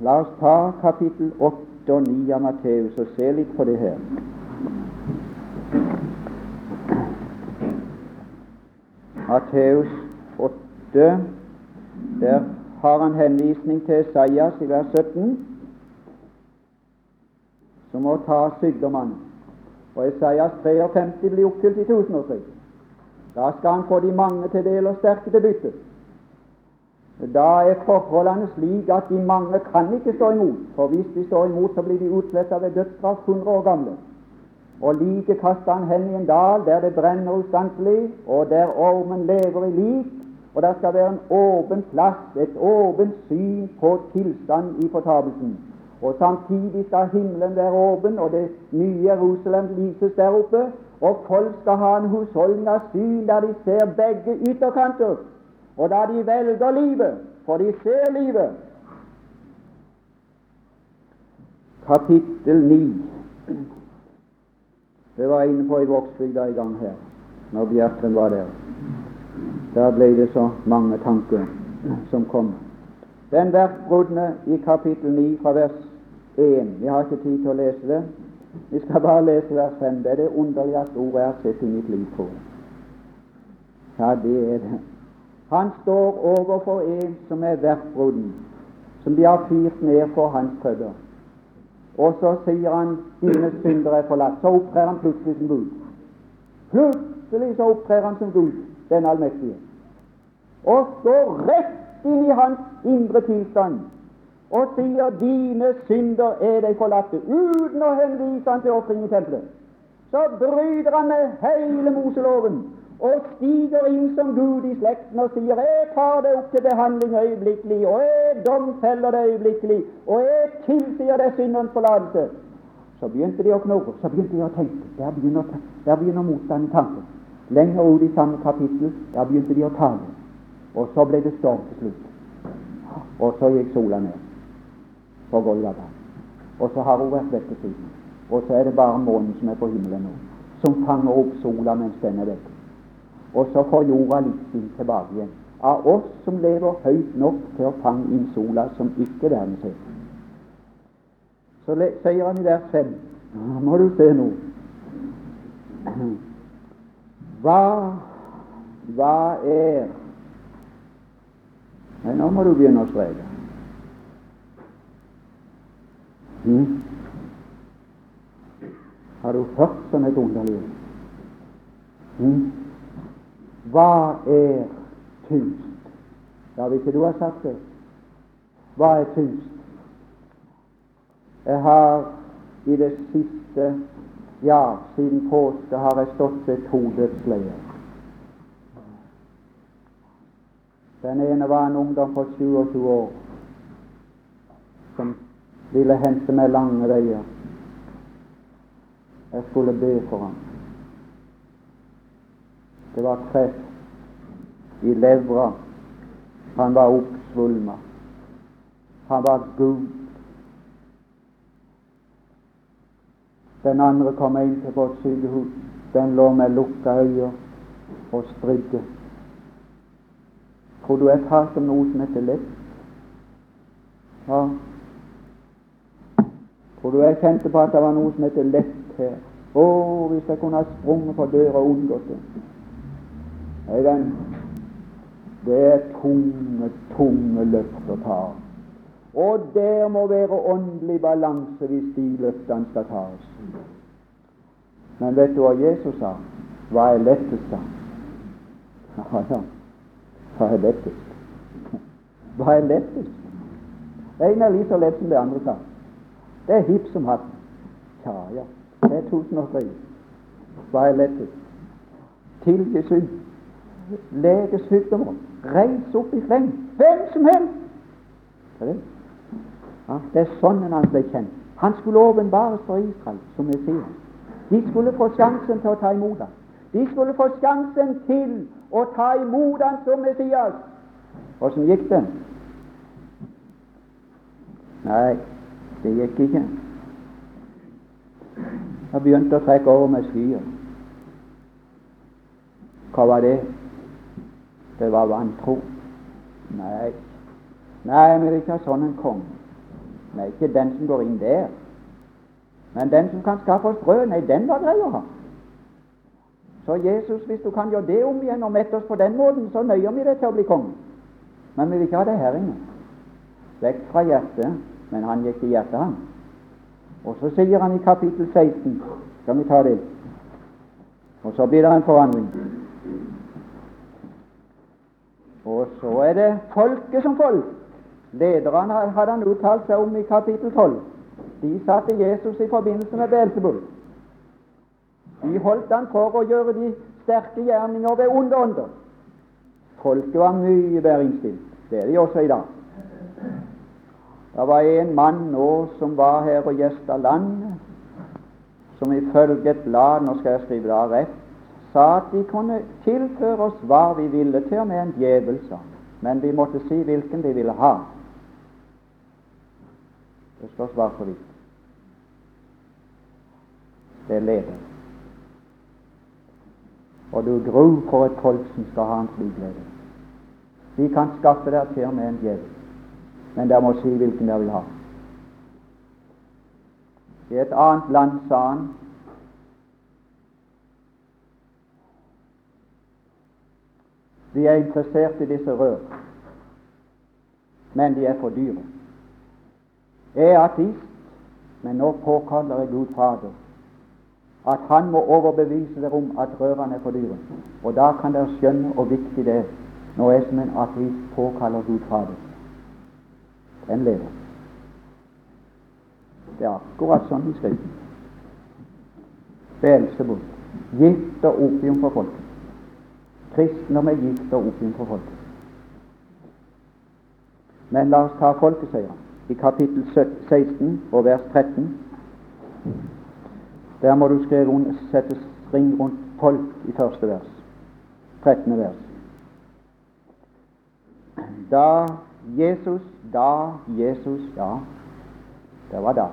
La oss ta kapittel 8 og 9 av Matteus og se litt på det her. Matteus 8, der har han henvisning til Esaias i vers 17, som må ta sykdommene. Og Esaias 53 blir oppfylt i tusenårsriket. Da skal han få de mange til del og sterke til bytte. Da er forholdene slik at de mange kan ikke stå imot, for hvis de står imot, så blir de utsletta ved dødsstraff 100 år gamle. Og like kaster han hen i en dal der det brenner ustanselig, og der ormen lever i lik, og der skal være en åpen plass, et åpent syn på tilstand i fortapelsen. Og samtidig skal himmelen være åpen, og det nye Jerusalem lyses der oppe, og folk skal ha en husholdning av syn der de ser begge ytterkanter og da de velger livet, for de ser livet Kapittel 9 Det var inne på i Vågsbygda i gang her, når Bjerkreim var der. Der ble det så mange tanker som kom. Den verkbruddene i kapittel 9 fra vers 1 Vi har ikke tid til å lese det. Vi skal bare lese vers 5. Det er det underligste ordet jeg har sett i mitt liv, tror. Ja, det er det. Han står overfor en som er vertbruden, som de har fyrt ned for hans føtter. Og så sier han 'dine synder er forlatt'. Så opptrer han plutselig som Gud. Plutselig så opptrer han som Gud, den allmektige, og står rett inn i hans indre tilstand og sier 'dine synder er deg forlatte', uten å henvise han til ofring i tempelet. Så bryter han med hele Moseloven og stiger inn som Gud i slekten og sier 'Jeg tar det opp til behandling øyeblikkelig', og 'jeg domfeller det øyeblikkelig', og 'jeg tilsier det syndens forlatelse'. Så begynte de å knurre, så begynte de å tenke. Der begynner, der begynner motstand i tanken. Lenger ut i samme kapittel, der begynte de å tale. Og så ble det storm til slutt. Og så gikk sola ned på Golgata. Og så har hun vært vekke siden. Og så er det bare månen som er på himmelen nå, som fanger opp sola mens den er vekke og så får jorda litt sin tilbake igjen. Av oss som lever høyt nok til å fange inn sola som ikke verden ser. Så sier han i vers 5 Nå må du se nå. Hva, hva er Nei, nå må du begynne å streke. Hmm? Har du hørt sånn et underlig hmm? Hva er tyngst? Ja, hvis ikke du har sagt det. Hva er tyngst? Jeg har i det siste, ja, siden påske, har jeg stått ved to dødsleier. Den ene var en ungdom på 27 år som ville hente meg lange veier. Jeg skulle be for ham. Det var kreft i levra Han var oppsvulma. Han var Gud. Den andre kom inn til vårt sykehus. Den lå med lukka øyne og stridde. Tror du jeg talte om noe som heter lett? Ja. Tror du jeg kjente på at det var noe som heter lett her? Å, hvis jeg kunne ha sprunget på døra og unngått det. Nei, den Det er tunge, tunge løft å ta. Og der må være åndelig balanse hvis de løftene skal tas. Men vet du hva Jesus sa? Hva er lettest, da? Ja, ja. Hva er lettest? Hva er lettest? Det ene er like så lett som det andre Kan. Det er hipp som hatt. Ja, ja. Det er tusen og tre. Hva er lettest? Tilgi synd. Lege sykdommer. Reis opp i fleng. Hvem som helst. Det ja, det er sånn han ble kjent. Han skulle åpenbares for Israel som Messias. De skulle få sjansen til å ta imot ham. De skulle få sjansen til å ta imot han som Messias. Åssen gikk det? Nei, det gikk ikke. Jeg begynte å trekke over med skyer. Hva var det? Det var vantro. Nei, Nei, vi vil ikke ha sånn en konge. Nei, ikke den som går inn der. Men den som kan skaffe oss brød, nei, den var grei å ha. Så Jesus, hvis du kan gjøre det om igjen og mette oss på den måten, så nøyer vi deg til å bli konge. Men vi vil ikke ha det her inne. Vekk fra hjertet. Men han gikk til hjertet, han. Og så sier han i kapittel 16 Skal vi ta det? Og så blir det en forandring. Og så er det folket som folk. Lederne hadde han uttalt seg om i kapittel 12. De satte Jesus i forbindelse med Beelzebul. De holdt han for å gjøre de sterke gjerninger ved onde ånder. Folket var mye bedre innstilt. Det er de også i dag. Det var en mann nå som var her og gjesta landet, som ifølge et blad Nå skal jeg skrive det rett sa at de kunne tilføre oss hva vi ville, til og med en djevel, sa men vi måtte si hvilken de ville ha. Det står svart på hvitt. Det er leder. Og du gru for et folk som skal ha en slik. De kan skaffe deg til med en djevel, men dere må si hvilken dere vil ha. I et annet land sa han Vi er interessert i disse rør, men de er for dyre. Jeg er ateist, men nå påkaller jeg Gud Fader at Han må overbevise dere om at rørene er for dyre. Og da kan dere skjønne hvor viktig det er når jeg som en ateist påkaller Gud Fader. Den lever. Det er akkurat sånn i Skriften. Beelzebub. Gift og opium for folket. Kristendom er gift og opium for folket. Men la oss ta folkeseieren i kapittel 16 og vers 13. Der må du skrive, sette string rundt folk i første vers. 13. vers. Da Jesus, da Jesus, ja, det var da.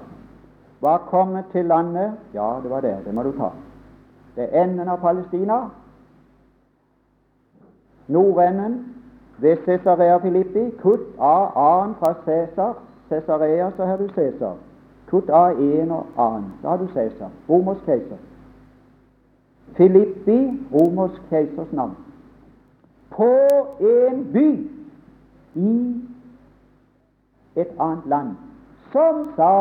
Var kommet til landet, ja, det var det. det må du ta. Det er enden av Palestina. Nordenden ved Cesarea Filippi, kutt av A-en fra Cæsar. Cesarea, så har du Cæsar. Kutt av en og annen. Da har du Cæsar, romersk keiser. Filippi, romersk keisers navn. På en by i et annet land som sa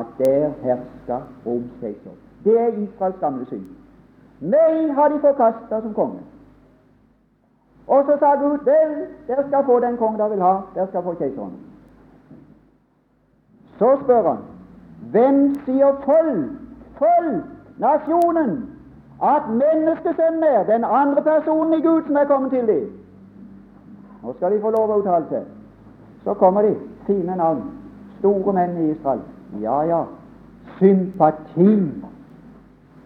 at der herska romersk keiser. Det er Israels gamle syn. Meg har de forkasta som konge. Og så sa Gud vel, dere skal få den kongen dere vil ha, dere skal få keiseren. Så spør han hvem sier folk, folk, nasjonen, at menneskesønnen er den andre personen i Gud som er kommet til dem? Nå skal de få lov å uttale seg. Så kommer de, fine navn, store menn i Israel. Ja, ja, sympati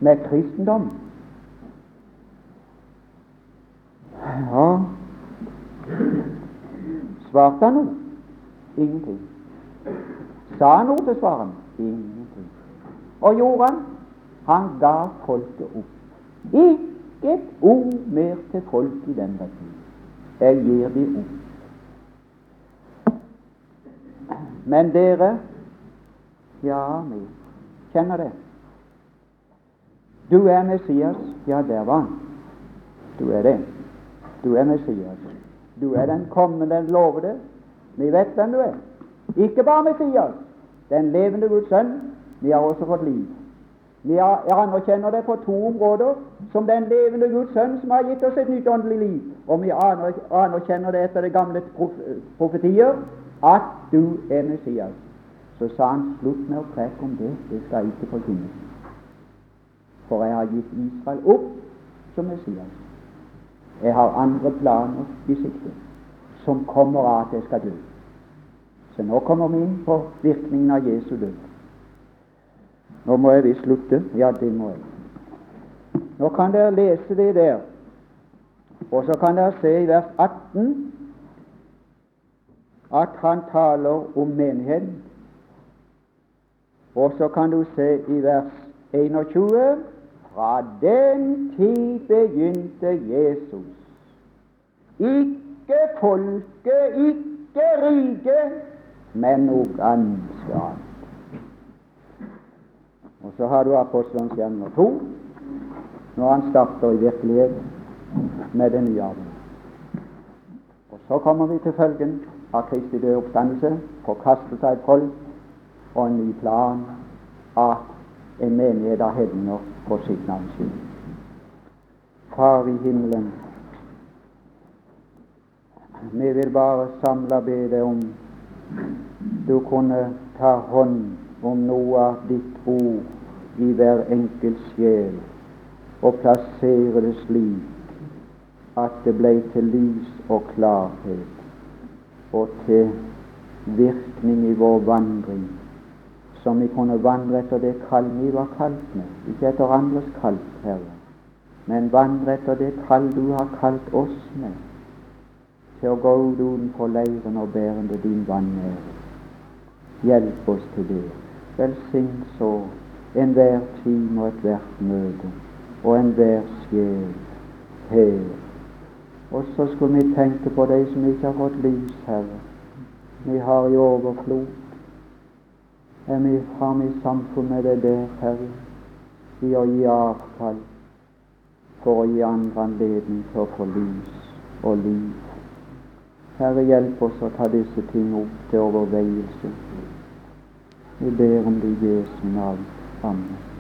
med kristendom. Ja, Svarte han noe? Ingenting. Sa han noe til svareren? Ingenting. Og gjorde han? Han ga folket opp. Ikke et ord mer til folk i den retning. Jeg gir de opp. Men dere Ja, vi kjenner det. Du er Messias. Ja, der var han. Du er det. Du er Messias. Du er den kommende, den lovede. Vi vet hvem du er. Ikke bare Messias, den levende Guds sønn. Vi har også fått liv. Vi anerkjenner det på to områder som den levende Guds sønn som har gitt oss et nytt åndelig liv. Og vi anerkjenner det etter det gamle profetier at du er Messias. Så sa han slutt med å preke om det, det skal ikke forkynne. For jeg har gitt Israel opp som Messias. Jeg har andre planer i sikte, som kommer av at jeg skal dø. Så nå kommer vi inn på virkningen av Jesu død. Nå må jeg visst slutte. Ja, det må jeg. Nå kan dere lese det der, og så kan dere se i vers 18 at han taler om menigheten. Og så kan du se i vers 21 fra den tid begynte Jesus. Ikke folket, ikke riket, men noe ganske annet. Og så har du Apostelens gjerninger 2, når han starter i virkelighet med det nye arven. Og så kommer vi til følgen av Kristi døde oppstandelse, forkastelse av folk og en ny plan av en menighet av hedninger for sitt navns skyld. Far i himmelen, vi vil bare samle og be deg om du kunne ta hånd om noe av ditt ord i hver enkelt sjel og plassere det slik at det ble til lys og klarhet og til virkning i vår vandring som vi kunne vandre etter det kall vi var kalt med, ikke etter andres kall, Herre, men vandre etter det kall du har kalt oss med, til å gå ut utenfor leiren og bærende din vanære. Hjelp oss til det. Velsign så enhver time og ethvert møte og enhver sjel her. Og så skulle vi tenke på de som ikke har fått lys, Herre. Vi har i overflod er vi fram i samfunn med det der, Herre, i å gi avkall for å gi andre anledning til å få lys og liv. Herre, hjelp oss å ta disse ting opp til overveielse. Vi ber om det i Jesu navn. Amen.